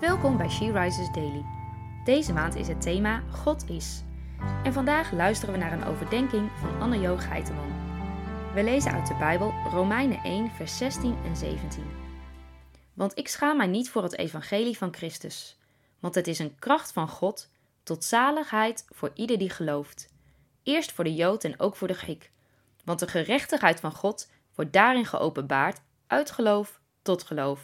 Welkom bij She Rises Daily. Deze maand is het thema God is. En vandaag luisteren we naar een overdenking van Anne-Jo Geiteman. We lezen uit de Bijbel Romeinen 1, vers 16 en 17. Want ik schaam mij niet voor het evangelie van Christus, want het is een kracht van God tot zaligheid voor ieder die gelooft. Eerst voor de Jood en ook voor de Griek. Want de gerechtigheid van God wordt daarin geopenbaard uit geloof tot geloof.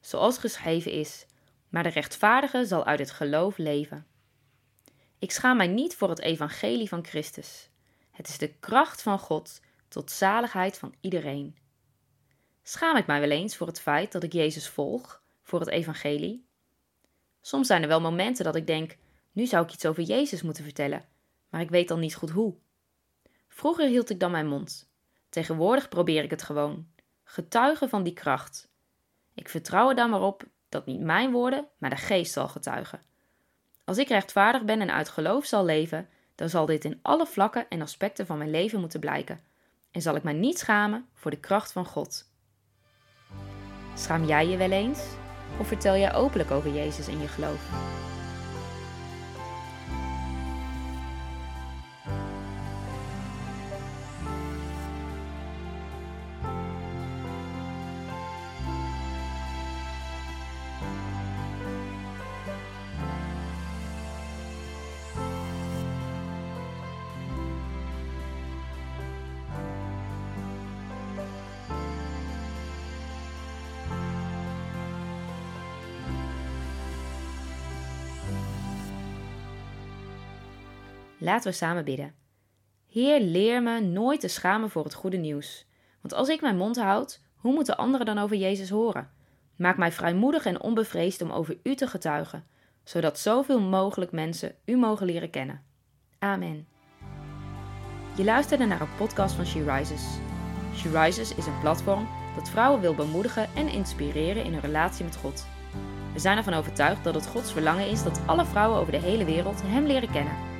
Zoals geschreven is: Maar de rechtvaardige zal uit het geloof leven. Ik schaam mij niet voor het evangelie van Christus. Het is de kracht van God tot zaligheid van iedereen. Schaam ik mij wel eens voor het feit dat ik Jezus volg, voor het evangelie? Soms zijn er wel momenten dat ik denk: nu zou ik iets over Jezus moeten vertellen, maar ik weet dan niet goed hoe. Vroeger hield ik dan mijn mond. Tegenwoordig probeer ik het gewoon. Getuigen van die kracht. Ik vertrouw er dan maar op dat niet mijn woorden, maar de geest zal getuigen. Als ik rechtvaardig ben en uit geloof zal leven, dan zal dit in alle vlakken en aspecten van mijn leven moeten blijken. En zal ik mij niet schamen voor de kracht van God. Schaam jij je wel eens? Of vertel jij openlijk over Jezus en je geloof? Laten we samen bidden. Heer, leer me nooit te schamen voor het goede nieuws. Want als ik mijn mond houd, hoe moeten anderen dan over Jezus horen? Maak mij vrijmoedig en onbevreesd om over U te getuigen, zodat zoveel mogelijk mensen U mogen leren kennen. Amen. Je luisterde naar een podcast van She Rises. She Rises is een platform dat vrouwen wil bemoedigen en inspireren in hun relatie met God. We zijn ervan overtuigd dat het Gods verlangen is dat alle vrouwen over de hele wereld Hem leren kennen.